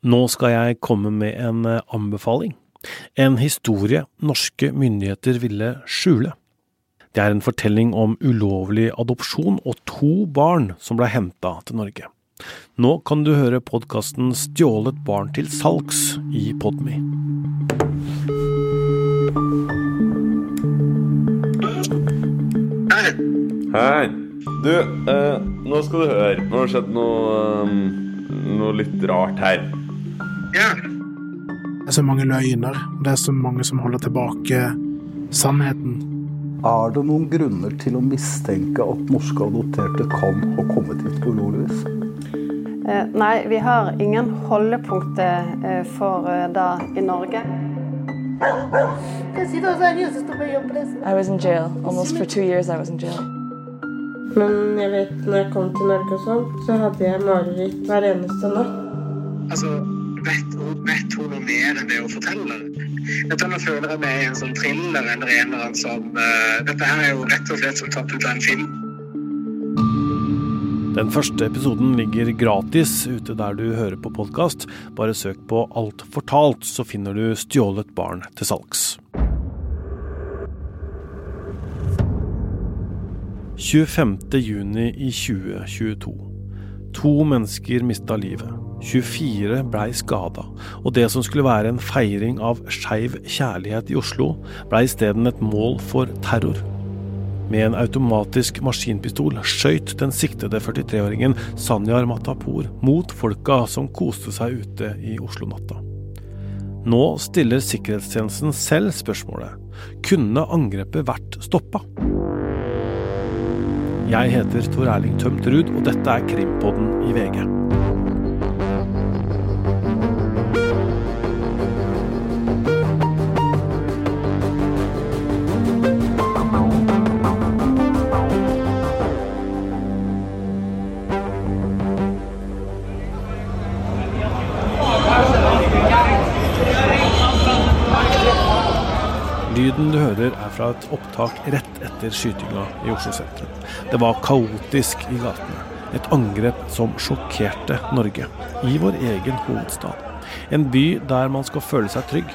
Nå skal jeg komme med en eh, anbefaling. En historie norske myndigheter ville skjule. Det er en fortelling om ulovlig adopsjon og to barn som ble henta til Norge. Nå kan du høre podkasten Stjålet barn til salgs i Podme. Hei. Hei. Du, eh, nå skal du høre. Nå har det skjedd noe, eh, noe litt rart her. Ja. Det er så mange løgner. Det er så mange som holder tilbake sannheten. Er det noen grunner til å mistenke at norske adopterte kan ha kommet hit på ulovlig vis? Eh, Nei, vi har ingen holdepunkter eh, for eh, det i Norge. I was in jail. Almost for two years I was in jail. Men jeg vet, når jeg kom til Norge og sånn, så hadde jeg mareritt hver eneste natt. Altså, vet, vet hun noe mer enn det hun forteller? Dette nå føler jeg meg i en sånn thriller eller en eller annen som uh, Dette her er jo rett og slett som tatt ut av en film. Den første episoden ligger gratis ute der du hører på podkast. Bare søk på Alt fortalt, så finner du Stjålet barn til salgs. 25. juni i 2022. To mennesker mista livet. 24 blei skada, og det som skulle være en feiring av skeiv kjærlighet i Oslo, blei isteden et mål for terror. Med en automatisk maskinpistol skøyt den siktede 43-åringen Sanyar Matapour mot folka som koste seg ute i Oslo-natta. Nå stiller sikkerhetstjenesten selv spørsmålet kunne angrepet vært stoppa? Jeg heter Tor Erling Tømt Ruud, og dette er Krimpodden i VG. Opptak rett etter skytinga i Oslo sentrum. Det var kaotisk i gatene. Et angrep som sjokkerte Norge. I vår egen hovedstad. En by der man skal føle seg trygg.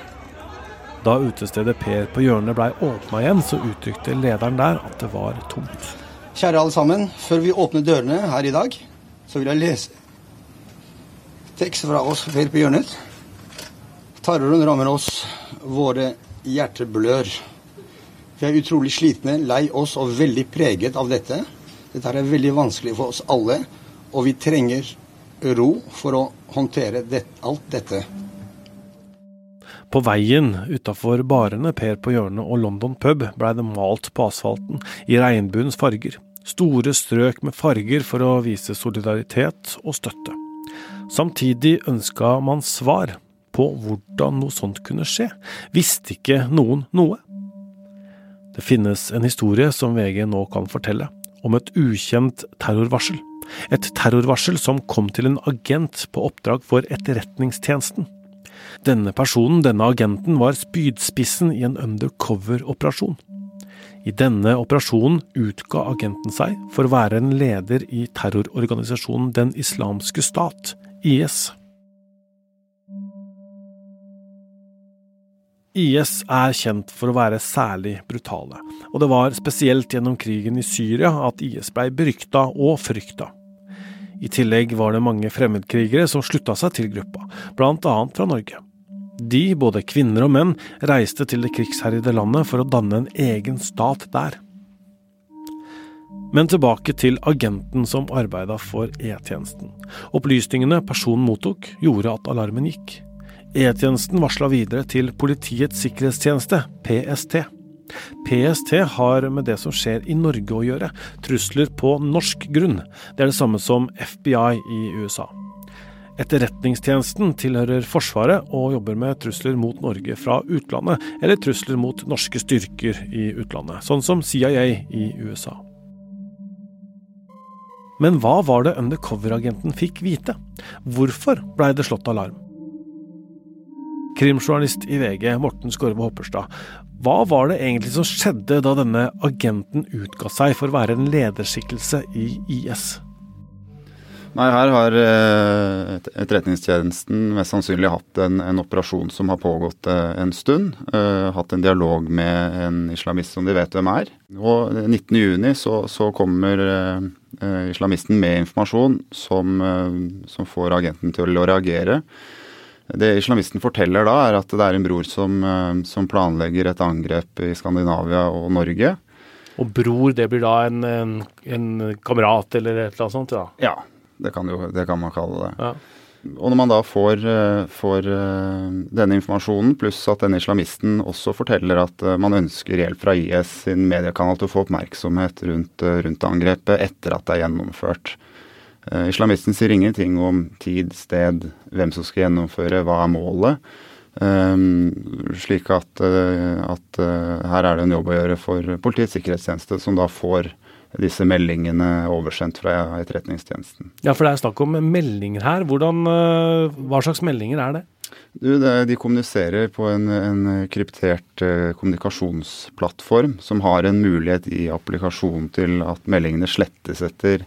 Da utestedet Per på hjørnet blei åpna igjen, så uttrykte lederen der at det var tomt. Kjære alle sammen. Før vi åpner dørene her i dag, så vil jeg lese tekst fra oss Per på hjørnet. Terroren rammer oss. Våre hjerter blør. Vi er utrolig slitne, lei oss og veldig preget av dette. Dette er veldig vanskelig for oss alle, og vi trenger ro for å håndtere det, alt dette. På veien utafor barene Per på hjørnet og London pub blei det malt på asfalten i regnbuens farger. Store strøk med farger for å vise solidaritet og støtte. Samtidig ønska man svar på hvordan noe sånt kunne skje. Visste ikke noen noe? Det finnes en historie som VG nå kan fortelle, om et ukjent terrorvarsel. Et terrorvarsel som kom til en agent på oppdrag for Etterretningstjenesten. Denne personen, denne agenten, var spydspissen i en undercover-operasjon. I denne operasjonen utga agenten seg for å være en leder i terrororganisasjonen Den islamske stat, IS. IS er kjent for å være særlig brutale, og det var spesielt gjennom krigen i Syria at IS blei berykta og frykta. I tillegg var det mange fremmedkrigere som slutta seg til gruppa, annet fra Norge. De, både kvinner og menn, reiste til det krigsherjede landet for å danne en egen stat der. Men tilbake til agenten som arbeida for E-tjenesten. Opplysningene personen mottok, gjorde at alarmen gikk. E-tjenesten varsla videre til Politiets sikkerhetstjeneste, PST. PST har med det som skjer i Norge å gjøre, trusler på norsk grunn. Det er det samme som FBI i USA. Etterretningstjenesten tilhører Forsvaret og jobber med trusler mot Norge fra utlandet, eller trusler mot norske styrker i utlandet, sånn som CIA i USA. Men hva var det undercover-agenten fikk vite? Hvorfor blei det slått alarm? Krimjournalist i VG, Morten Skorve Hopperstad. Hva var det egentlig som skjedde da denne agenten utga seg for å være en lederskikkelse i IS? Nei, her har eh, Etterretningstjenesten mest sannsynlig hatt en, en operasjon som har pågått eh, en stund. Uh, hatt en dialog med en islamist som de vet hvem er. Og 19.6 så, så kommer islamisten med informasjon som, som, får agenten til å reagere. Det islamisten forteller da, er at det er en bror som, som planlegger et angrep i Skandinavia og Norge. Og bror, det blir da en, en, en kamerat eller et eller annet sånt? Ja. ja det kan, jo, det kan man kalle det. Ja. Og når man da får, eh, får, eh, denne informasjonen, pluss at denne islamisten også forteller at eh, man ønsker hjelp fra IS sin mediekanal til å få oppmerksomhet rundt, rundt angrepet etter at det er gjennomført. Islamisten sier ingenting om tid, sted, hvem som skal gjennomføre, hva er målet. Um, slik at, at, her er det en jobb å gjøre for Politiets sikkerhetstjeneste, som da får disse meldingene oversendt fra Etterretningstjenesten. Ja, for det er snakk om meldinger her. Hvordan, eh, hva slags meldinger er det? Du, det, de kommuniserer på en, en kryptert uh, kommunikasjonsplattform som har en mulighet i applikasjonen til at meldingene slettes etter,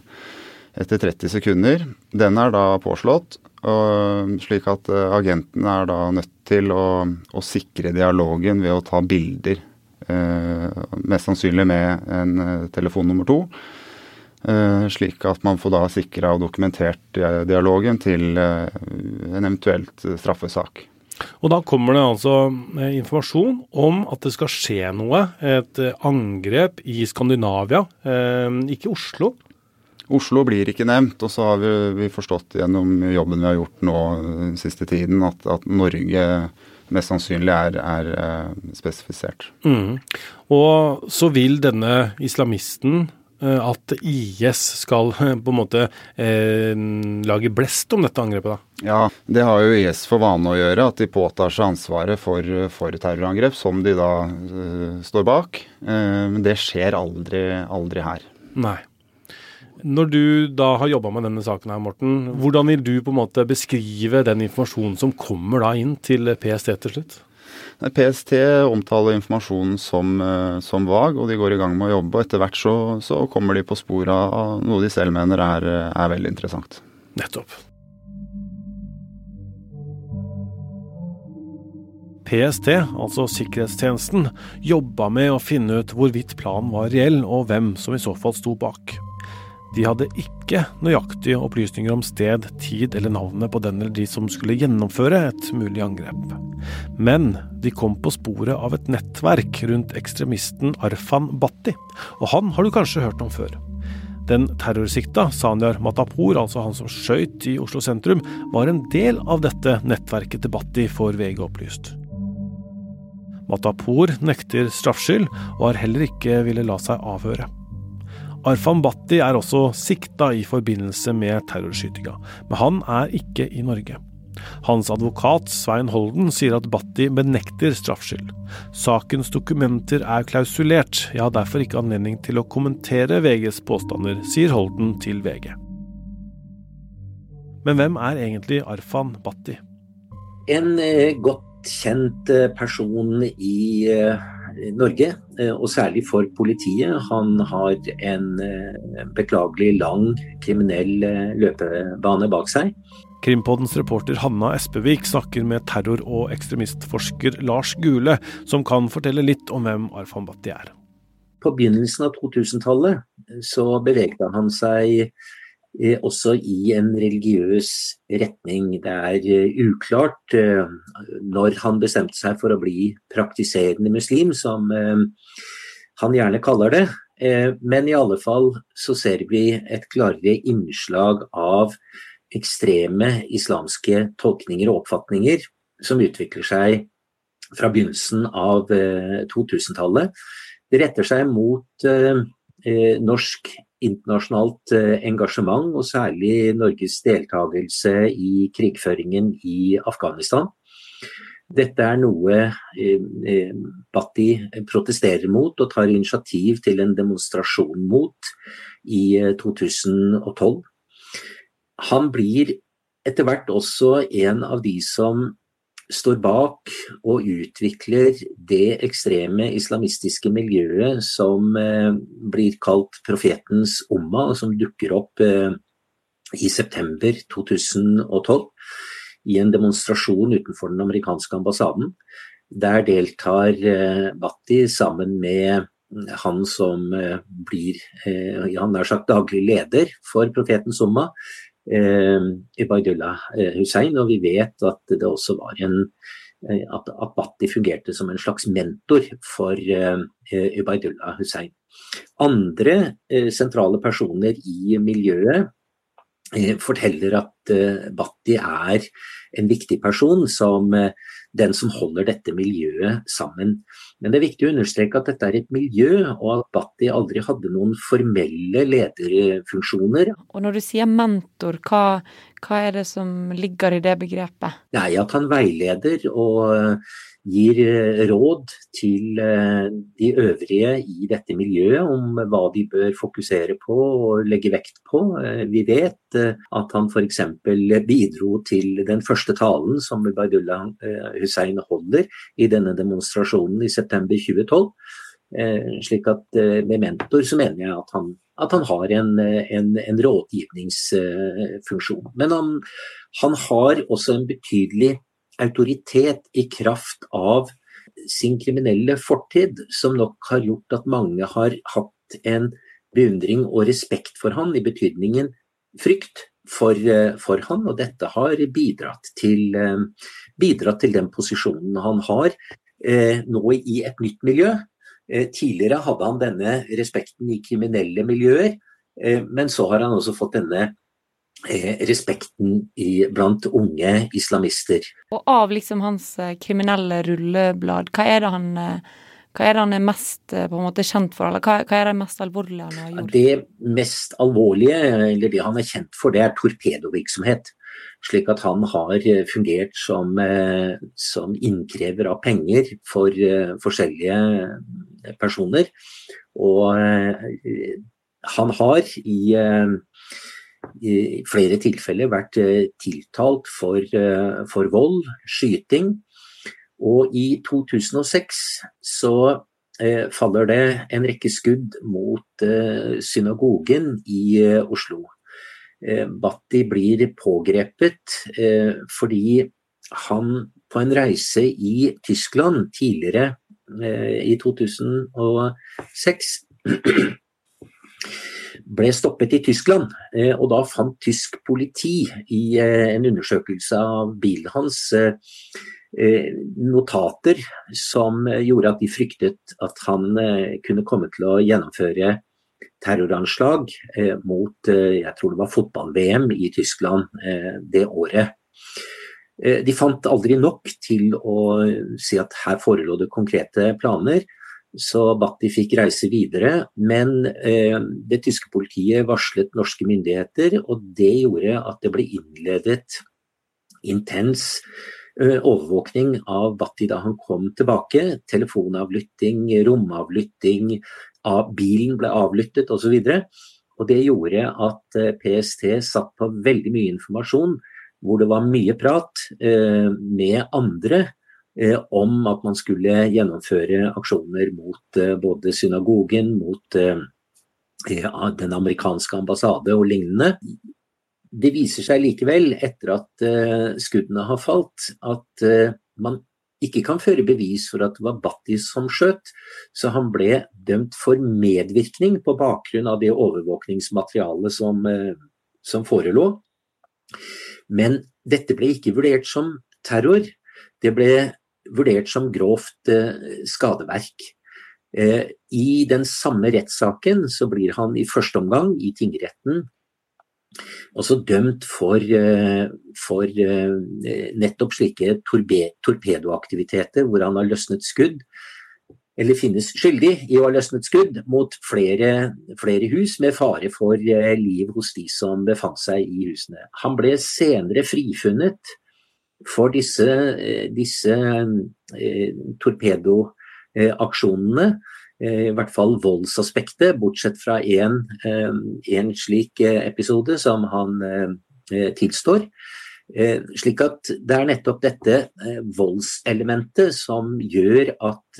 etter 30 sekunder. Den er da påslått, slik at uh, agenten er da nødt til å, å sikre dialogen ved å ta bilder Eh, mest sannsynlig med en eh, telefon nummer to. Eh, slik at man får da sikra og dokumentert dialogen til en eventuelt straffesak. Og da kommer det altså informasjon om at det skal skje noe. Et angrep i Skandinavia, ikke Oslo. Oslo blir ikke nevnt, og så har vi, vi forstått gjennom jobben vi har gjort nå den siste tiden, at, at Norge mest sannsynlig er, er uh, spesifisert. Mm. Og så vil denne islamisten uh, at IS skal uh, på en måte lage blest om dette angrepet, da? Ja, det har jo IS for vane å gjøre, at de påtar seg ansvaret for, for terrorangrep, som de da står bak. Men det skjer aldri, aldri her. Nei. Når du da har jobba med denne saken her, Morten, hvordan vil du på en måte beskrive den informasjonen som kommer da inn til PST til slutt? PST omtaler informasjonen som, eh, som, vag, og de går i gang med å jobbe. og Etter hvert så, så kommer de på sporet av noe de selv mener er, er veldig interessant. Nettopp. PST, altså sikkerhetstjenesten, jobba med å finne ut hvorvidt planen var reell, og hvem som i så fall sto bak. De hadde ikke nøyaktige opplysninger om sted, tid eller navnet på den eller de som skulle gjennomføre et mulig angrep. Men de kom på sporet av et nettverk rundt ekstremisten Arfan Bhatti, og han har du kanskje hørt om før. Den terrorsikta, Sanyar Matapour, altså han som skøyt i Oslo sentrum, var en del av dette nettverket til Bhatti, får VG opplyst. Matapour nekter straffskyld, og har heller ikke ville la seg avhøre. Arfan Bhatti er også sikta i forbindelse med terrorskytinga, men han er ikke i Norge. Hans advokat Svein Holden sier at Bhatti benekter straffskyld. Sakens dokumenter er klausulert, jeg har derfor ikke anledning til å kommentere VGs påstander, sier Holden til VG. Men hvem er egentlig Arfan Bhatti? En eh, godt kjent eh, person i eh, Norge, eh, og særlig for politiet. Han har en beklagelig lang kriminell løpebane bak seg. Krimpoddens reporter Hanna Espevik snakker med terror- og ekstremistforsker Lars Gule, som kan fortelle litt om hvem Arfan Bhatti er. På begynnelsen av 2000-tallet så bevegde han seg også i en religiøs retning. Det er eh, uklart eh, når han bestemte seg for å bli praktiserende muslim, som han gjerne kaller det. Men i alle fall så ser vi et klarere innslag av ekstreme islamske tolkninger og oppfatninger som utvikler seg fra begynnelsen av 2000-tallet. Det retter seg mot norsk internasjonalt eh, engasjement, og særlig Norges deltakelse i krigføringen i Afghanistan. Dette er noe eh, eh, Bhatti protesterer mot og tar initiativ til en demonstrasjon mot i 2012. Han blir etter hvert også en av de som står bak og utvikler det ekstreme islamistiske miljøet som eh, blir kalt profetens umma, og som dukker opp eh, i september 2012 i en demonstrasjon utenfor den amerikanske ambassaden. Der deltar Bhatti sammen med han som blir han er sagt daglig leder for Profetens Umma, Ubaydullah Hussein. Og vi vet at det også var en at Bhatti fungerte som en slags mentor for Ubaydullah Hussein. Andre eh, sentrale personer i miljøet eh, forteller at eh, Bhatti er en viktig person som den som holder dette miljøet sammen. Men det er viktig å understreke at dette er et miljø, og at Bhatti aldri hadde noen formelle lederfunksjoner. Og når du sier mentor, hva, hva er det som ligger i det begrepet? Nei, At han veileder og gir eh, råd til eh, de øvrige i dette miljøet om hva de bør fokusere på og legge vekt på. Eh, vi vet at han f.eks. bidro til den første talen som Ubaydullah Hussein holder i denne demonstrasjonen i september 2012. Slik at med mentor så mener jeg at han, at han har en, en, en rådgivningsfunksjon. Men han, han har også en betydelig autoritet i kraft av sin kriminelle fortid, som nok har gjort at mange har hatt en beundring og respekt for han, i betydningen frykt for, eh, for han, og dette har bidratt til, eh, bidratt til den posisjonen han har eh, nå i et nytt miljø. Tidligere hadde han denne respekten i kriminelle miljøer, men så har han også fått denne respekten i, blant unge islamister. Og av liksom hans kriminelle rulleblad, hva er det han, eh, hva er, det han er mest på en måte kjent for, eller hva, hva, er det mest alvorlige han har gjort? Det mest alvorlige, eller det han er kjent for, det er torpedovirksomhet. Slik at han har fungert som, som innkrever av penger for forskjellige personer. Og han har i i flere tilfeller vært eh, tiltalt for, eh, for vold, skyting. Og i 2006 så eh, faller det en rekke skudd mot eh, synagogen i eh, Oslo. Batti blir pågrepet fordi han på en reise i Tyskland tidligere i 2006 ble stoppet i Tyskland. Og da fant tysk politi i en undersøkelse av bilen hans notater som gjorde at de fryktet at han kunne komme til å gjennomføre terroranslag mot jeg tror det var fotball-VM i Tyskland det året. De fant aldri nok til å si at her forelå det konkrete planer, så Bhatti fikk reise videre. Men eh, det tyske politiet varslet norske myndigheter, og det gjorde at det ble innledet intens eh, overvåkning av Bhatti da han kom tilbake. Telefonavlytting, romavlytting, av bilen ble avlyttet osv. Og, og det gjorde at eh, PST satt på veldig mye informasjon hvor det var mye prat eh, med andre Eh, om at man skulle gjennomføre aksjoner mot eh, både synagogen, mot eh, den amerikanske ambassade og lignende. Det viser seg likevel, etter at skuddene har falt, at man ikke kan føre bevis for at det var Battis som skjøt, så han ble dømt for medvirkning på bakgrunn av det overvåkningsmaterialet som, som forelå. Men dette ble ikke vurdert som terror. Det ble vurdert som grovt eh, skadeverk. Eh, I den samme rettssaken så blir han i første omgang i tingretten også dømt for, eh, for nettopp slike torpedoaktiviteter hvor han har løsnet skudd, eller finnes skyldig i å ha løsnet skudd mot flere, flere, hus med fare for liv hos de som befant seg i husene. Han ble senere frifunnet for disse, eh, disse eh, torpedoaksjonene, eh, i hvert fall voldsaspektet, bortsett fra én slik episode som han tilstår. Slik at det er nettopp dette voldselementet som gjør at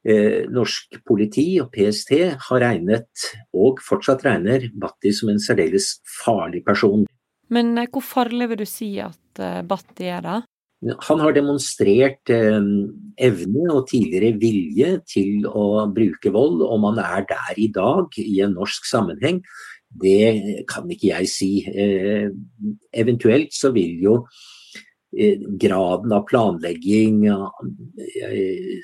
Eh, norsk politi og PST har regnet, og fortsatt regner, Bhatti som en særdeles farlig person. Men eh, hvor farlig vil du si at eh, Bhatti er, da? Han har demonstrert eh, evne og tidligere vilje til å bruke vold. Om han er der i dag i en norsk sammenheng, det kan ikke jeg si. Eh, eventuelt så vil jo Eh, graden av planlegging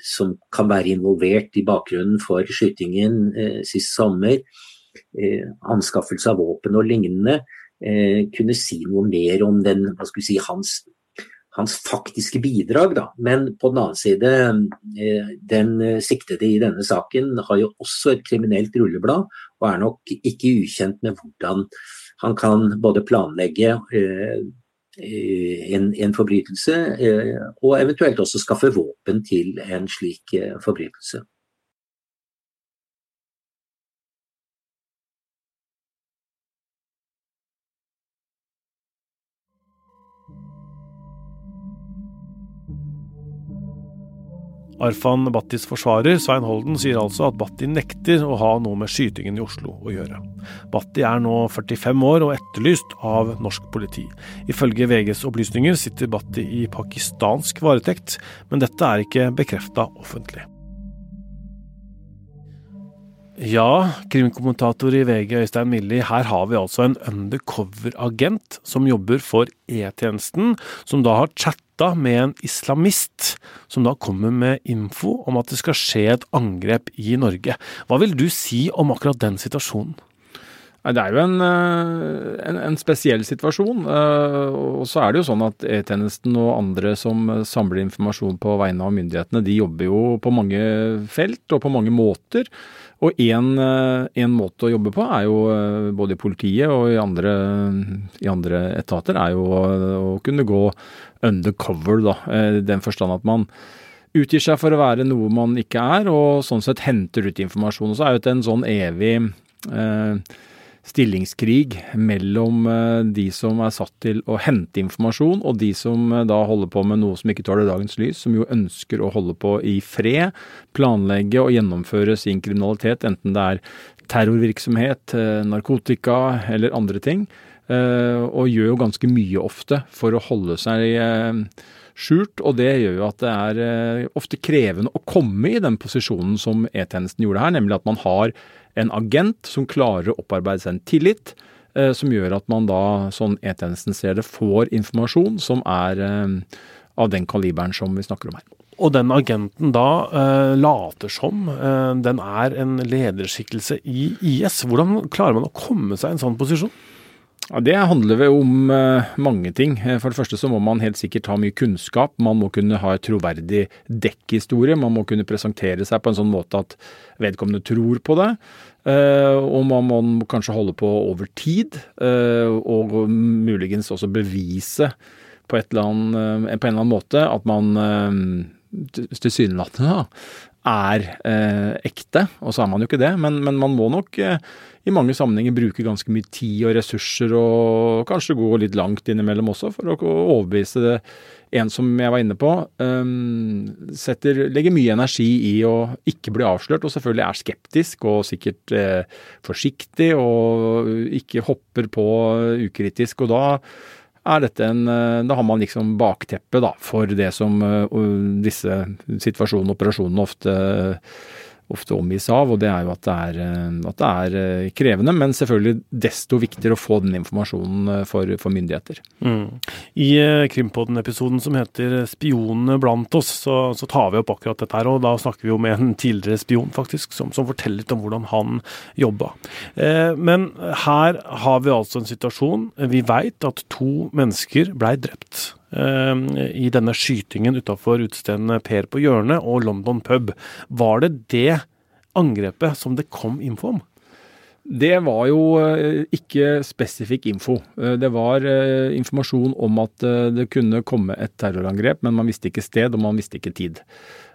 som kan være involvert i bakgrunnen for skytingen sist sommer, anskaffelse av våpen og lignende, kunne si noe mer om den, si, hans, hans faktiske bidrag. Da. Men på den annen side, den siktede i denne saken har jo også et kriminelt rulleblad, og er nok ikke ukjent med hvordan han kan både planlegge Eh, en, en, forbrytelse, eh, og eventuelt også skaffe våpen til en slik eh, forbrytelse. Arfan Battis forsvarer, Svein Holden, sier altså at Batti nekter å ha noe med skytingen i Oslo å gjøre. Batti er nå 45 år og etterlyst av norsk politi. Ifølge VGs opplysninger sitter Batti i pakistansk varetekt, men dette er ikke bekrefta offentlig. Ja, krimkommentator i VG Øystein Milli, her har vi altså en undercover-agent som jobber for E-tjenesten, som da har chatta med en islamist, som da kommer med info om at det skal skje et angrep i Norge. Hva vil du si om akkurat den situasjonen? Det er jo en, eh, en, en, spesiell situasjon. Eh, og så er det jo sånn at E-tjenesten og andre som samler informasjon på vegne av myndighetene, de jobber jo på mange felt og på mange måter. Og én eh, måte å jobbe på er jo eh, både i politiet og i andre, i andre etater, er jo å, å, kunne gå undercover, da. I den forstand at man utgir seg for å være noe man ikke er, og sånn sett henter ut informasjon. Og så er jo det en sånn evig eh, stillingskrig mellom eh, de som er satt til å hente informasjon, og de som eh, da holder på med noe som ikke tåler dagens lys, som jo ønsker å holde på i fred, planlegge og gjennomføre sin kriminalitet, enten det er terrorvirksomhet, eh, narkotika eller andre ting. Og gjør jo ganske mye ofte for å holde seg skjult, og det gjør jo at det er ofte krevende å komme i den posisjonen som E-tjenesten gjorde her, nemlig at man har en agent som klarer å opparbeide seg en tillit, eh, som gjør at man da, sånn E-tjenesten ser det, får informasjon som er eh, av den kaliberen som vi snakker om her. Og den agenten da eh, later som eh, den er en lederskikkelse i IS. Hvordan klarer man å komme seg i en sånn posisjon? Ja, Det handler vel om uh, mange ting. For det første så må man helt sikkert ha mye kunnskap. Man må kunne ha et troverdig dekkhistorie. Man må kunne presentere seg på en sånn måte at vedkommende tror på det. Uh, og man må kanskje holde på over tid, uh, og muligens også bevise på, annet, på, en eller annen måte at man tilsynelatende er ekte. Og så er man jo ikke det, men, men man må nok i mange sammenhenger bruke ganske mye tid og ressurser, og kanskje gå litt langt innimellom også, for å overbevise det. En som jeg var inne på, Eh, setter, legger mye energi i å ikke bli avslørt, og selvfølgelig er skeptisk og sikkert eh, forsiktig og ikke hopper på ukritisk. og da er dette en, eh, Da har man liksom bakteppet da, for det som uh, disse situasjonene og operasjonene ofte ofte omgis av, og det er jo at det er, eh, at det er, eh, krevende. Men selvfølgelig desto viktigere å få den informasjonen eh, for, for myndigheter. Mm. I Krimpodden-episoden som heter 'Spionene blant oss', så, så, tar vi opp akkurat dette her. Og da snakker vi jo med en tidligere spion, faktisk, som, som forteller litt om hvordan han jobba. Eh, men her har vi altså en situasjon. Vi veit at to mennesker blei drept. Ehm, i denne skytingen utafor utestedet Per på hjørnet og London pub. Var det det angrepet som det kom info om? Det var jo eh, ikke spesifikk info. Eh, det var eh, informasjon om at det kunne komme et terrorangrep, men man visste ikke sted og man visste ikke tid.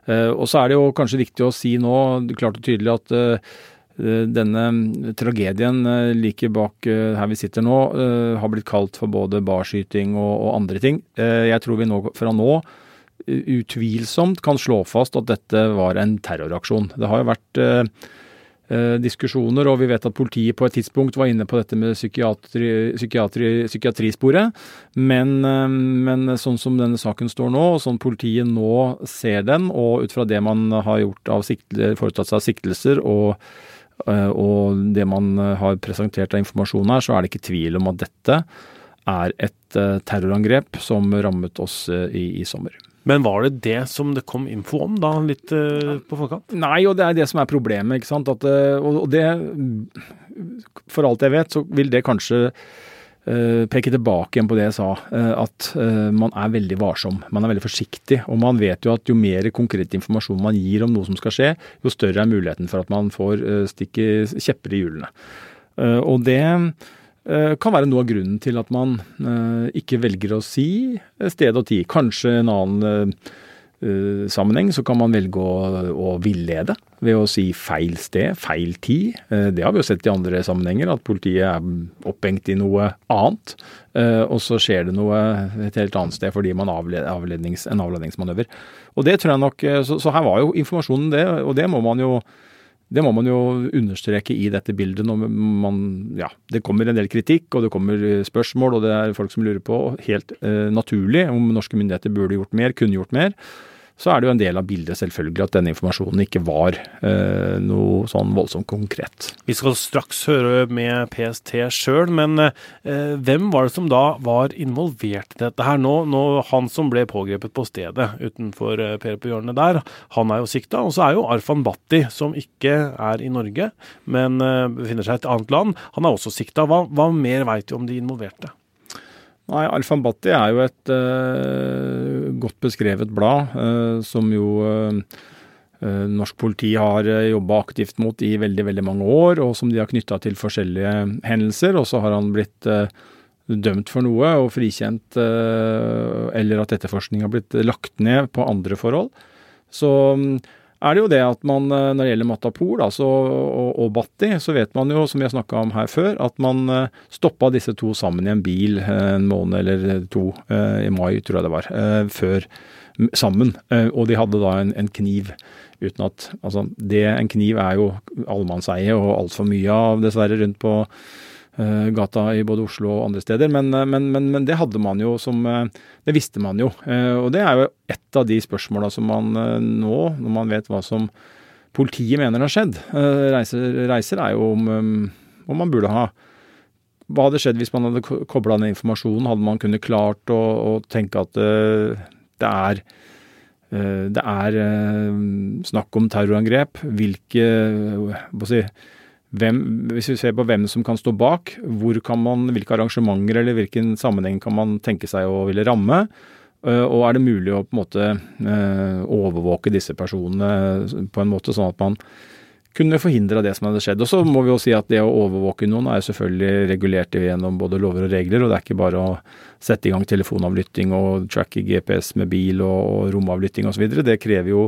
Og så er det jo kanskje viktig å si nå klart og tydelig at denne tragedien eh, like bak eh, her vi sitter nå, har blitt kalt for både barskyting og, og andre ting. Jeg tror vi nå, fra nå utvilsomt kan slå fast at dette var en terroraksjon. Det har jo vært eh, eh, diskusjoner, og vi vet at politiet på et tidspunkt var inne på dette med psykiatri, psykiatri, psykiatrisporet. Men, eh, men, sånn som denne saken står nå, og sånn politiet nå ser den, og ut fra det man har gjort av foretatt seg av siktelser og, eh, og det man har presentert av informasjon her, så er det ikke tvil om at dette er et eh, terrorangrep som rammet oss eh, i, i sommer. Men var det det som det kom info om, da, litt uh, på forkant? Nei, og det er det som er problemet. ikke sant? At, og det For alt jeg vet, så vil det kanskje peke tilbake igjen på det jeg sa. Uh, at man er veldig varsom. Man er veldig forsiktig. Og man vet jo at jo mer konkret informasjon man gir om noe som skal skje, jo større er muligheten for at man får stikke kjepper i hjulene. og det Eh, kan være noe av grunnen til at man eh, ikke velger å si sted og tid. Kanskje en annen eh, sammenheng så kan man velge å, å villede ved å si feil sted, feil tid. Det har vi jo sett i andre sammenhenger, at politiet er opphengt i noe annet. Og så skjer det noe et helt annet sted fordi man avlednings, en avledningsmanøver. Og det tror jeg nok, så, så her var jo informasjonen det, og det må man jo det må man jo understreke i dette bildet når man Ja, det kommer en del kritikk, og det kommer spørsmål, og det er folk som lurer på, helt eh, naturlig, om norske myndigheter burde gjort mer, kunne gjort mer så er det jo en del av bildet selvfølgelig at denne informasjonen ikke var eh, noe sånn voldsomt konkret. Vi skal straks høre med PST sjøl, men eh, hvem var det som da var involvert i dette her nå? nå han som ble pågrepet på stedet utenfor eh, Per på hjørnet der, han er jo sikta. Og så er jo Arfan Bhatti, som ikke er i Norge, men eh, befinner seg i et annet land, han er også sikta. Hva, hva mer veit du om de involverte? Nei, Al-Fambati er jo et uh, godt beskrevet blad, uh, som jo uh, norsk politi har jobba aktivt mot i veldig, veldig mange år, og som de har knytta til forskjellige hendelser. Og så har han blitt dømt for noe og frikjent, eller at etterforskning har blitt lagt ned på andre forhold. Så um, er det jo det at man eh, når det gjelder Matapol altså, og, og, Batti, så vet man jo, som vi har snakka om her før, at man eh, stoppa disse to sammen i en bil eh, en måned eller to i mai, tror jeg det var, før sammen. Og de hadde da en, en kniv. Uten at Altså, det, en kniv er jo allemannseie og altfor mye av, dessverre, rundt på gata i både Oslo og andre steder. Men, eh, men, men, men, det hadde man jo som eh, Det visste man jo. Og det er jo et av de spørsmåla som man nå, når man vet hva som politiet mener har skjedd Reiser, reiser er jo om, om man burde ha Hva hadde skjedd hvis man hadde kobla ned informasjonen? Hadde man kunnet klart å, å tenke at det er det er snakk om terrorangrep. Hvilke hva si, hvem, hvis vi ser på hvem som kan stå bak, kan man, hvilke arrangementer eller hvilken sammenheng kan man tenke seg å ville ramme? Eh, og er det mulig å på en måte eh, overvåke disse personene på en måte sånn at man kunne forhindre det som hadde skjedd. Og så må vi jo si at det å overvåke noen er selvfølgelig regulert gjennom både lover og regler, og det er ikke bare å sette i gang telefonavlytting og tracke GPS med bil og romavlytting osv. Det krever jo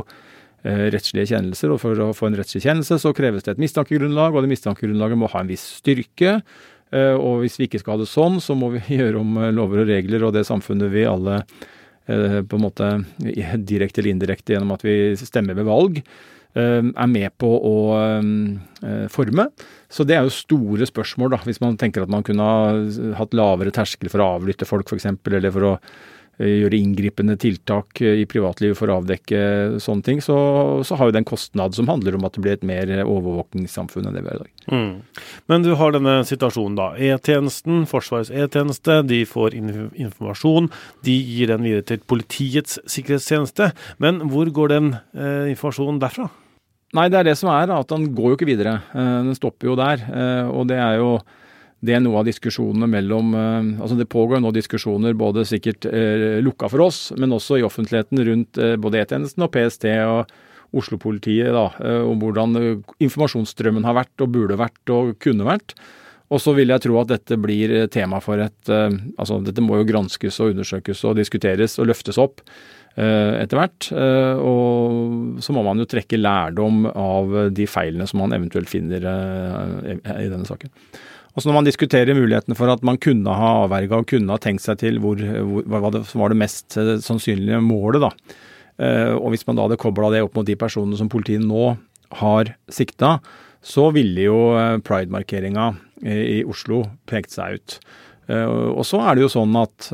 rettslige kjennelser. Og for å få en rettslig kjennelse så kreves det et mistankegrunnlag, og det mistankegrunnlaget må ha en viss styrke. Eh, og hvis vi ikke skal ha det sånn, så må vi gjøre om eh, lover og regler og det samfunnet vi alle på en måte direkte eller indirekte gjennom at vi stemmer ved valg, er med på å forme. Så det er jo store spørsmål, da, hvis man tenker at man kunne ha hatt lavere terskel for å avlytte folk, f.eks., eller for å Eh, gjøre inngripende tiltak eh, i privatlivet for å avdekke sånne ting, så, så har jo det en kostnad som handler om at det blir et mer overvåkningssamfunn enn det vi har i dag. Mm. Men du har denne situasjonen, da. E-tjenesten, Forsvarets e-tjeneste, de får informasjon. De gir den videre til Politiets sikkerhetstjeneste. Men hvor går den eh, informasjonen derfra? Nei, det er det som er, at den går jo ikke videre. Eh, den stopper jo der. Eh, og det er jo det er noe av diskusjonene mellom eh, altså Det pågår nå diskusjoner både sikkert eh, lukka for oss, men også i offentligheten rundt eh, både E-tjenesten og PST og Oslo-politiet da, om hvordan informasjonsstrømmen har vært og burde vært og kunne vært. Og så vil jeg tro at dette blir tema for et Altså dette må jo granskes og undersøkes og diskuteres og løftes opp etter hvert. Og så må man jo trekke lærdom av de feilene som man eventuelt finner i denne saken. Altså Når man diskuterer mulighetene for at man kunne ha avverga og kunne ha tenkt seg til hvor, hvor, hva som var det mest eh, sannsynlige målet, da. Eh, og hvis man da hadde kobla det opp mot de personene som politiet nå har sikta, så ville jo eh, pride-markeringa i Oslo pekt seg ut. Og så er det jo sånn at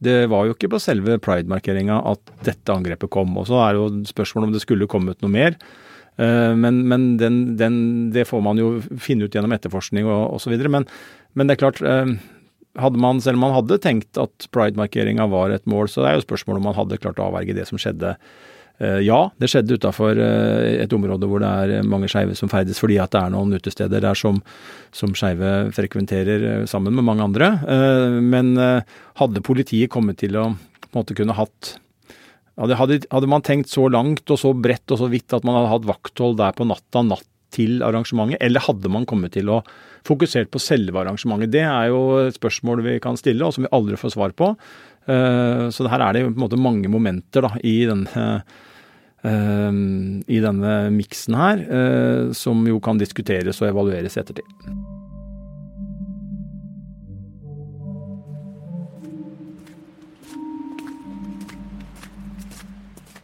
det var jo ikke på selve pride-markeringa at dette angrepet kom. Og så er det jo spørsmålet om det skulle kommet noe mer. Eh, men, men den, den, det får man jo finne ut gjennom etterforskning og osv. Men, men det er klart, eh, hadde man, selv om man hadde tenkt at pride-markeringa var et mål, så er jo spørsmålet om man hadde klart å avverge det som skjedde. Eh, ja, det skjedde utafor et område hvor det er mange skeive som ferdes, fordi at det er noen utesteder der som, som skeive frekventerer sammen med mange andre. Men hadde politiet kommet til å på en måte kunne hatt hadde, hadde, man tenkt så langt og så bredt og så vidt at man hadde hatt vakthold der på natta natt til arrangementet, eller hadde man kommet til å fokusere på selve arrangementet? Det er jo et spørsmål vi kan stille, og som vi aldri får svar på. Eh, så her er det på en måte mange momenter da, i denne, eh, i denne miksen her, eh, som jo kan diskuteres og evalueres i ettertid.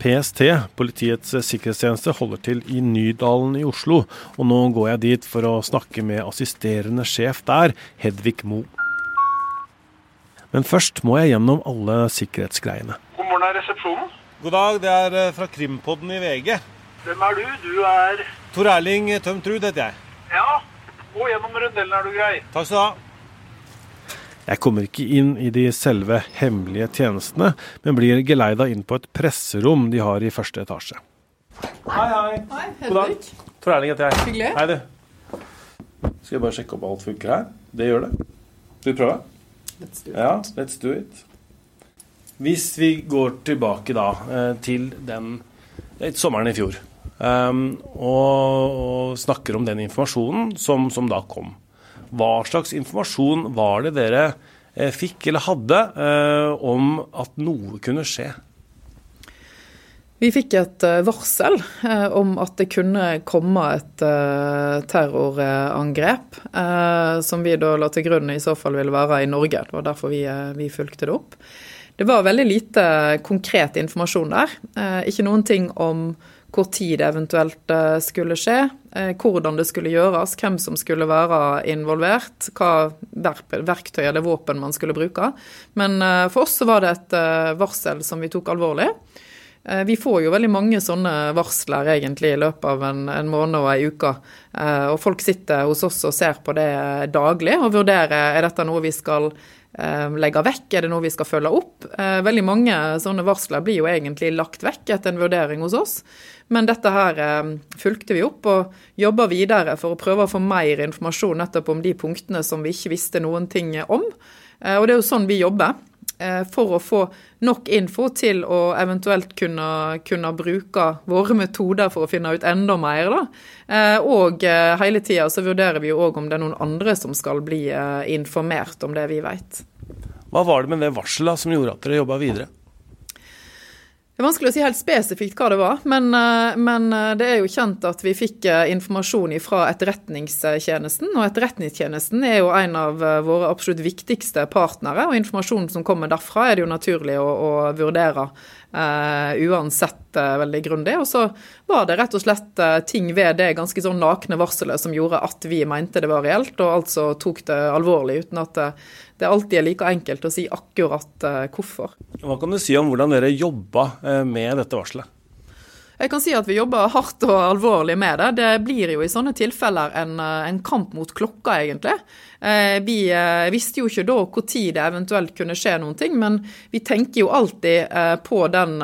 PST, Politiets sikkerhetstjeneste, holder til i Nydalen i Oslo. Og nå går jeg dit for å snakke med assisterende sjef der, Hedvig Mo. Men først må jeg gjennom alle sikkerhetsgreiene. God morgen, er resepsjonen? God dag, det er eh, fra Krimpodden i VG. Hvem er du? Du er Tor Erling Tømtrud heter jeg. Ja, gå gjennom rundellen er du grei. Takk skal du ha. Jeg kommer ikke inn i de selve hemmelige tjenestene, men blir geleida inn på et presserom de har i første etasje. Hei, hei. Hei, God dag. Tor Erling heter jeg. Hyggelig. Hei, du. Skal jeg bare sjekke opp alt funker her? Det gjør det. Skal vi prøve? Let's do it. Ja, let's do it. Hvis vi går tilbake da eh, til den eh, sommeren i fjor, um, og, og, snakker om den informasjonen som, som da kom. Hva slags informasjon var det dere eh, fikk eller hadde eh, om at noe kunne skje? Vi fikk et eh, varsel om at det kunne komme et terrorangrep, som vi da la til grunn i så fall ville være i Norge. Det var derfor vi, vi fulgte det opp. Det var veldig lite konkret informasjon der. Ikke noen ting om hvor tid det eventuelt eh, skulle skje, eh, hvordan det skulle gjøres, hvem som skulle være involvert, hva verktøy eller våpen man skulle bruke. Men eh, for oss var det et varsel som vi tok alvorlig. Vi får jo veldig mange sånne varsler egentlig i løpet av en, en måned og ei uke. Og folk sitter hos oss og ser på det daglig og vurderer er dette noe vi skal legge vekk, er det noe vi skal følge opp. Veldig mange sånne varsler blir jo egentlig lagt vekk etter en vurdering hos oss. Men dette her eh, fulgte vi opp og jobba videre for å prøve å få mer informasjon nettopp om de punktene som vi ikke visste noen ting om. Eh, og det er jo sånn vi jobber. Eh, for å få nok info til å eventuelt kunne, kunne bruke våre metoder for å finne ut enda mer. Eh, og eh, hele tida så vurderer vi jo òg om det er noen andre som skal bli eh, informert om det vi vet. Hva var det med det varselet som gjorde at dere jobba videre? Det er vanskelig å si helt spesifikt hva det var, men, eh, men, eh, det er jo kjent at vi fikk eh, informasjon fra Etterretningstjenesten. Og Etterretningstjenesten er jo en av våre absolutt viktigste partnere, og informasjonen som kommer derfra er det jo naturlig å, å vurdere uansett uh, veldig grundig. Og så var det rett og slett uh, ting ved det ganske sånn nakne varselet som gjorde at vi mente det var reelt, og altså tok det alvorlig, uten at det alltid er like enkelt å si akkurat hvorfor. Hva kan du si om hvordan dere jobba med dette varselet? Jeg kan si at vi jobber hardt og alvorlig med det. Det blir jo i sånne tilfeller en, en kamp mot klokka, egentlig. Eh, vi eh, visste jo ikke da når det eventuelt kunne skje noen ting, men vi tenker jo alltid eh, på den,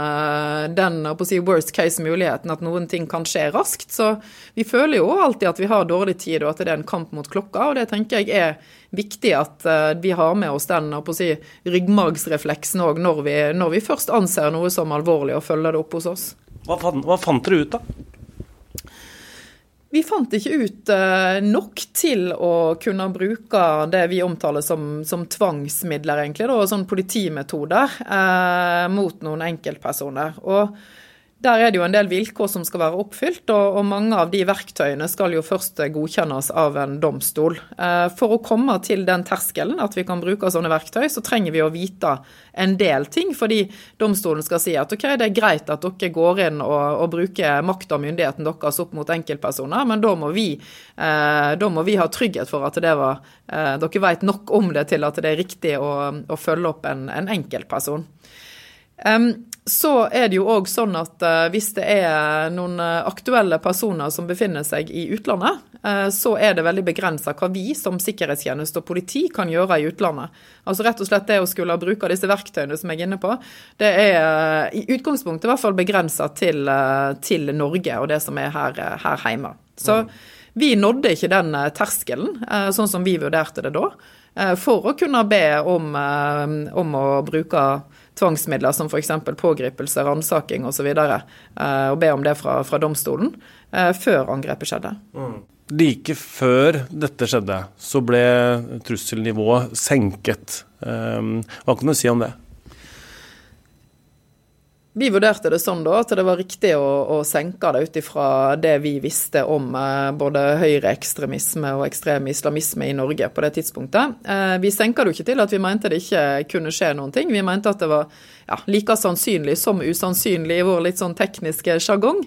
den si worst case-muligheten, at noen ting kan skje raskt. Så vi føler jo alltid at vi har dårlig tid, og at det er en kamp mot klokka. Og det tenker jeg er viktig at vi har med oss den si, ryggmargsrefleksen òg når, når vi først anser noe som alvorlig og følger det opp hos oss. Hva hva fant dere ut, da? Vi fant ikke ut uh, nok til å kunne bruke det vi omtaler som, som tvangsmidler, egentlig, da, sånn politimetoder, eh, mot noen enkeltpersoner. Og Der er det jo en del vilkår som skal være oppfylt, og, og mange av de verktøyene skal jo først godkjennes av en domstol. Eh, for å komme til den terskelen at vi kan bruke sånne verktøy, så trenger vi å vite en del ting. Fordi domstolen skal si at ok, det er greit at dere går inn og, og bruker makt og myndigheten deres opp mot enkeltpersoner, men da må vi, eh, da må vi ha trygghet for at det var, eh, dere vet nok om det til at det er riktig å, å følge opp en, en enkeltperson. Så er det jo òg sånn at uh, hvis det er noen uh, aktuelle personer som befinner seg i utlandet, uh, så er det veldig begrensa hva vi som sikkerhetstjeneste og politi kan gjøre i utlandet. Altså rett og slett det å skulle bruke disse verktøyene som jeg er inne på, det er i utgangspunktet i hvert fall begrensa til, til, Norge og det som er her, her hjemme. Så vi nådde ikke den terskelen, sånn som vi vurderte det da, for å kunne be om, om å bruke tvangsmidler som f.eks. pågripelse, ransaking osv. Og, så eh, og be om det fra, fra domstolen eh, før angrepet skjedde. Mm. Like før dette skjedde, så ble trusselnivået senket. Eh, hva kan du si om det? Vi vurderte det sånn da, at det var riktig å, å senke det ut ifra det vi visste om eh, både høyreekstremisme og ekstrem islamisme i Norge på det tidspunktet. Eh, vi senka det jo ikke til at vi mente det ikke kunne skje noen ting. Vi mente at det var ja, like sannsynlig som usannsynlig i vår litt sånn tekniske sjargong.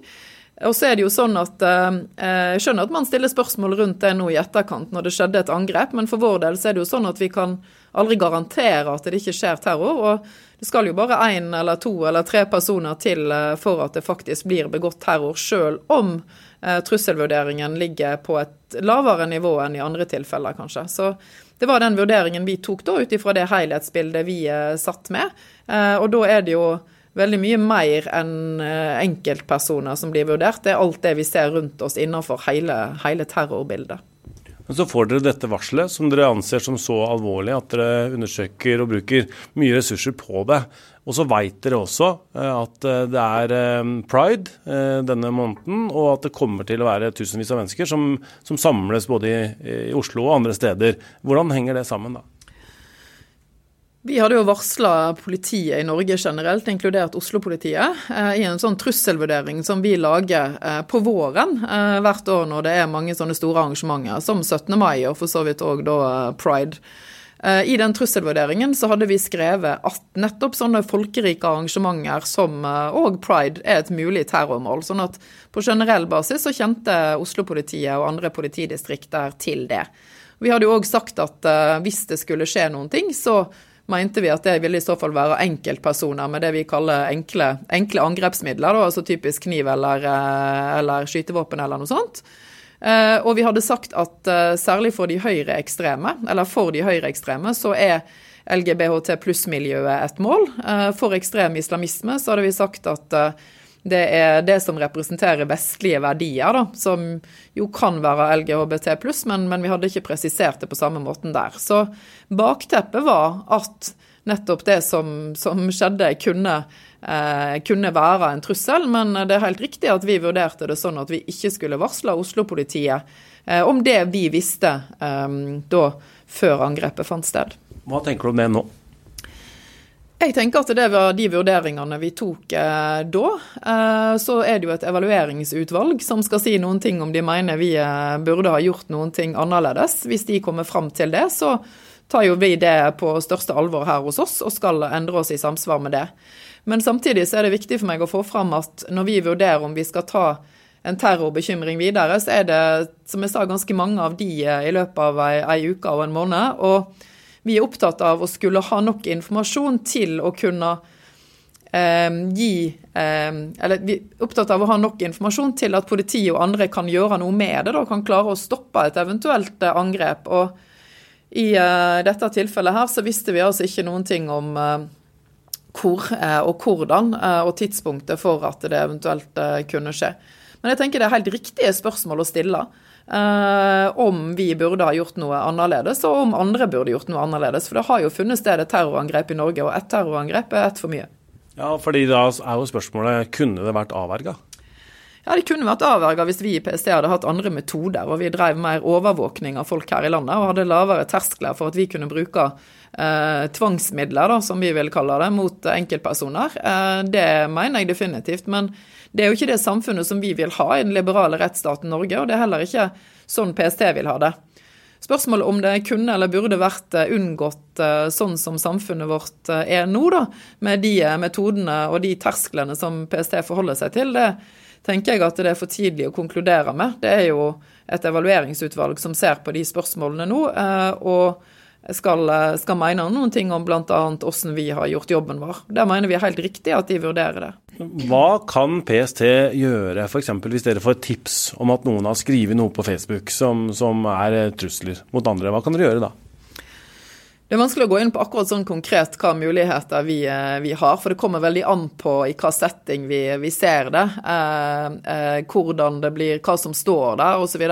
Og så er det jo sånn at eh, Jeg skjønner at man stiller spørsmål rundt det nå i etterkant når det skjedde et angrep, men for vår del så er det jo sånn at vi kan aldri garantere at det ikke skjer terror. og det skal jo bare én eller to eller tre personer til eh, for at det faktisk blir begått terror, sjøl om eh, trusselvurderingen ligger på et lavere nivå enn i andre tilfeller, kanskje. Så det var den vurderingen vi tok da, ut ifra det helhetsbildet vi eh, satt med. Og da er det jo veldig mye mer enn enkeltpersoner som blir vurdert. Det er alt det vi ser rundt oss innenfor hele, hele terrorbildet. Men så får dere dette varselet, som dere anser som så alvorlig at dere undersøker og bruker mye ressurser på det. Og så veit dere også eh, at eh, det er eh, pride denne måneden, og at det kommer til å være tusenvis av mennesker som, som samles både i, i Oslo og andre steder. Hvordan henger det sammen da? Vi hadde jo varsla politiet i Norge generelt, inkludert Oslo-politiet, eh, i en sånn trusselvurdering som vi lager eh, på våren eh, hvert år når det er mange sånne store arrangementer, som 17. mai og for så vidt òg da pride. I den trusselvurderingen så hadde vi skrevet at nettopp sånne folkerike arrangementer som òg pride er et mulig terrormål. Sånn at på generell basis så kjente Oslo-politiet og andre politidistrikter til det. Vi hadde jo òg sagt at hvis det skulle skje noen ting, så mente vi at det ville i så fall være enkeltpersoner med det vi kaller enkle, enkle angrepsmidler, da, altså typisk kniv eller, eh, eller, skytevåpen eller noe sånt. Eh, og vi hadde sagt at eh, særlig for de høyreekstreme, eller for de høyreekstreme, så er LGBHT pluss-miljøet et mål. For ekstrem islamisme så hadde vi sagt at det er det som representerer vestlige verdier, da, som jo kan være LGHBT men, men vi hadde ikke presisert det på samme måten der. Så bakteppet var at nettopp det som, som skjedde, kunne, eh, kunne, være en trussel. Men det er helt riktig at vi vurderte det sånn at vi ikke skulle varsle Oslo-politiet eh, om det vi visste eh, da før angrepet fant sted. Hva tenker du om det nå? Jeg tenker at det var de vurderingene vi tok eh, da. Eh, så er det jo et evalueringsutvalg som skal si noen ting om de mener vi eh, burde ha gjort noen ting annerledes. Hvis de kommer fram til det, så tar jo vi det på største alvor her hos oss og skal endre oss i samsvar med det. Men samtidig så er det viktig for meg å få fram at når vi vurderer om vi skal ta en terrorbekymring videre, så er det, som jeg sa, ganske mange av de i løpet av ei, ei uke og en måned. og vi er opptatt av å skulle ha nok informasjon til å kunne eh, gi eh, Eller vi er opptatt av å ha nok informasjon til at politiet og andre kan gjøre noe med det, da, kan klare å stoppe et eventuelt eh, angrep. Og i eh, dette tilfellet her så visste vi altså ikke noen ting om eh, hvor eh, og hvordan og tidspunktet for at det eventuelt kunne skje. Men jeg tenker det er helt riktige spørsmål å stille. Uh, om vi burde ha gjort noe annerledes, og om andre burde gjort noe annerledes. For det har jo funnet sted et terrorangrep i Norge, og ett terrorangrep er ett for mye. Ja, fordi da er jo spørsmålet kunne det vært avverga? Ja, Det kunne vært avverga hvis vi i PST hadde hatt andre metoder, og vi drev mer overvåkning av folk her i landet og hadde lavere terskler for at vi kunne bruke eh, tvangsmidler, da, som vi vil kalle det, mot enkeltpersoner. Eh, det mener jeg definitivt. Men det er jo ikke det samfunnet som vi vil ha i den liberale rettsstaten Norge, og det er heller ikke sånn PST vil ha det. Spørsmålet om det kunne eller burde vært eh, unngått eh, sånn som samfunnet vårt eh, er nå, da, med de metodene og de tersklene som PST forholder seg til, det tenker jeg at det er for tidlig å konkludere med. Det er jo et evalueringsutvalg som ser på de spørsmålene nå, eh, og skal, eh, skal mene noen ting om bl.a. hvordan vi har gjort jobben vår. Der mener vi er helt riktig at de vurderer det. Hva kan PST gjøre f.eks. hvis dere får tips om at noen har skrevet noe på Facebook som, som er trusler mot andre? Hva kan dere gjøre da? Det er vanskelig å gå inn på akkurat sånn konkret hva muligheter vi, eh, vi har, for det kommer veldig an på i hva setting vi, vi ser det, eh, eh, hvordan det blir, hva som står der osv.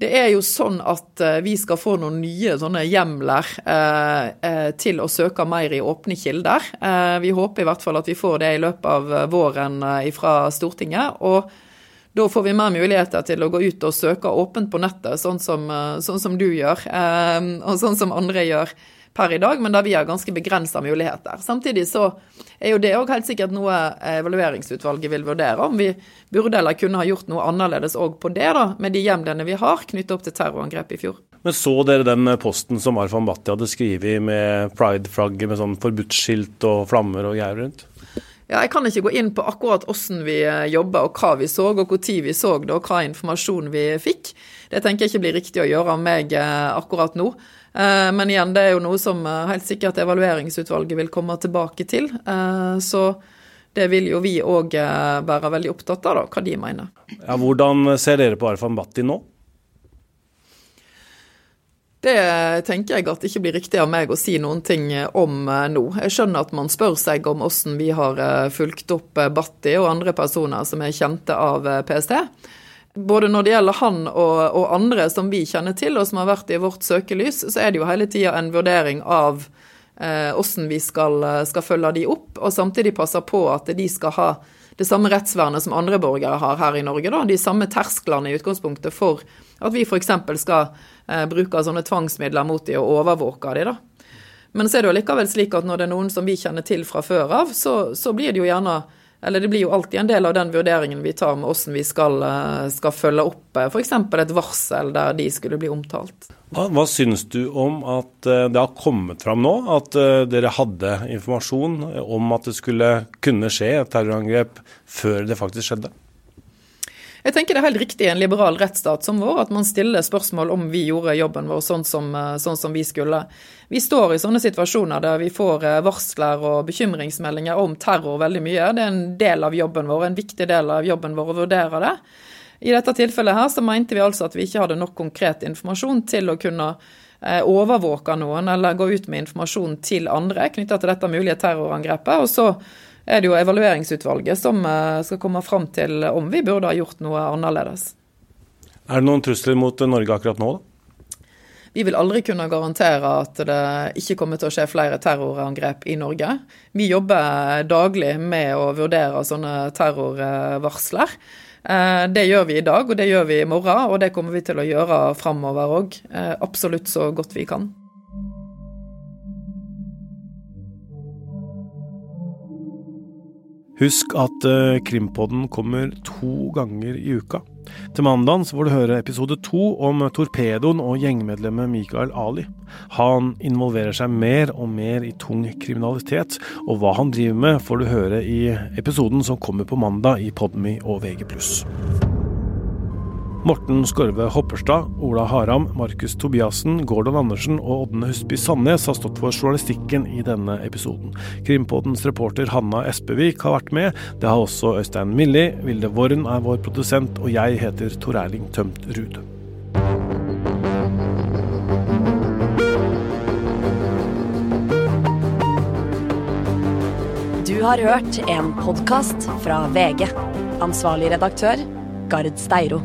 Det er jo sånn at eh, vi skal få noen nye sånne hjemler eh, eh, til å søke mer i åpne kilder. vi håper i hvert fall at vi får det i løpet av våren fra Stortinget. og da får vi mer muligheter til å gå ut og søke åpent på nettet, sånn som, eh, sånn som du gjør, eh, og sånn som andre gjør per i dag, men da vi har ganske begrensa muligheter. Samtidig så er jo det òg helt sikkert noe evalueringsutvalget vil vurdere, om vi burde eller kunne ha gjort noe annerledes òg på det, da, med de hjemlene vi har knyttet opp til terrorangrepet i fjor. Men så dere den posten som Arfan Bhatti hadde skrevet med pride-flagget med sånn forbudsskilt og flammer og greier rundt? Ja, jeg kan ikke gå inn på akkurat hvordan vi jobba og hva vi så, og hvor tid vi så det, og hva informasjon vi fikk. Det tenker jeg ikke blir riktig å gjøre av meg eh, akkurat nå. Eh, men igjen, det er jo noe som helt sikkert evalueringsutvalget vil komme tilbake til. Så det vil jo vi òg være veldig opptatt av, da, hva de mener. Ja, hvordan ser dere på Arfan Bhatti nå? Det tenker jeg at det ikke blir riktig av meg å si noen ting om eh, nå. Jeg skjønner at man spør seg om hvordan vi har eh, fulgt opp eh, Batti og andre personer som er kjente av PST. Både når det gjelder han og, og, andre som vi kjenner til, og som har vært i vårt søkelys, så er det jo hele tida en vurdering av eh, hvordan vi skal, skal følge de opp, og samtidig passe på at de skal ha det samme rettsvernet som andre borgere har her i Norge. Da. De samme tersklene i utgangspunktet for at vi f.eks. skal eh, bruke sånne tvangsmidler mot de og overvåke de. da. Men så er det jo likevel slik at når det er noen som vi kjenner til fra før av, så, så blir det jo gjerne eller det blir jo alltid en del av den vurderingen vi tar med hvordan vi skal, eh, skal følge opp eh, f.eks. et varsel der de skulle bli omtalt. Hva, hva syns du om at eh, det har kommet fram nå at dere hadde informasjon om at det skulle kunne skje et terrorangrep før det faktisk skjedde? Jeg tenker det er helt riktig i en liberal rettsstat som vår at man stiller spørsmål om vi gjorde jobben vår sånn som, eh, sånn som, vi skulle. Vi står i sånne situasjoner der vi får eh, varsler og bekymringsmeldinger om terror veldig mye. Det er en del av jobben vår, en viktig del av jobben vår å vurdere det. I dette tilfellet her så mente vi altså at vi ikke hadde nok konkret informasjon til å kunne eh, overvåke noen eller gå ut med informasjon til andre knytta til dette mulige terrorangrepet. og så er det jo evalueringsutvalget som eh, skal komme fram til om vi burde ha gjort noe annerledes. Er det noen trusler mot Norge akkurat nå? da? Vi vil aldri kunne garantere at det ikke kommer til å skje flere terrorangrep i Norge. Vi jobber daglig med å vurdere sånne terrorvarsler. Eh, det gjør vi i dag, og det gjør vi i morgen, og det kommer vi til å gjøre framover òg. Eh, absolutt så godt vi kan. Husk at uh, Krimpodden kommer to ganger i uka. Til mandag får du høre episode to om torpedoen og gjengmedlemmet Mikael Ali. Han involverer seg mer og mer i tung kriminalitet, og hva han driver med får du høre i episoden som kommer på mandag i Podmy og VG+. Morten Skorve Hopperstad, Ola Haram, Markus Tobiassen, Gordon Andersen og Ådne Husby Sandnes har stått for journalistikken i denne episoden. Krimpodens reporter Hanna Espevik har vært med. Det har også Øystein Milli. Vilde Worren er vår produsent, og jeg heter Tor Erling Tømt Ruud. Du har hørt en podkast fra VG. Ansvarlig redaktør, Gard Steiro.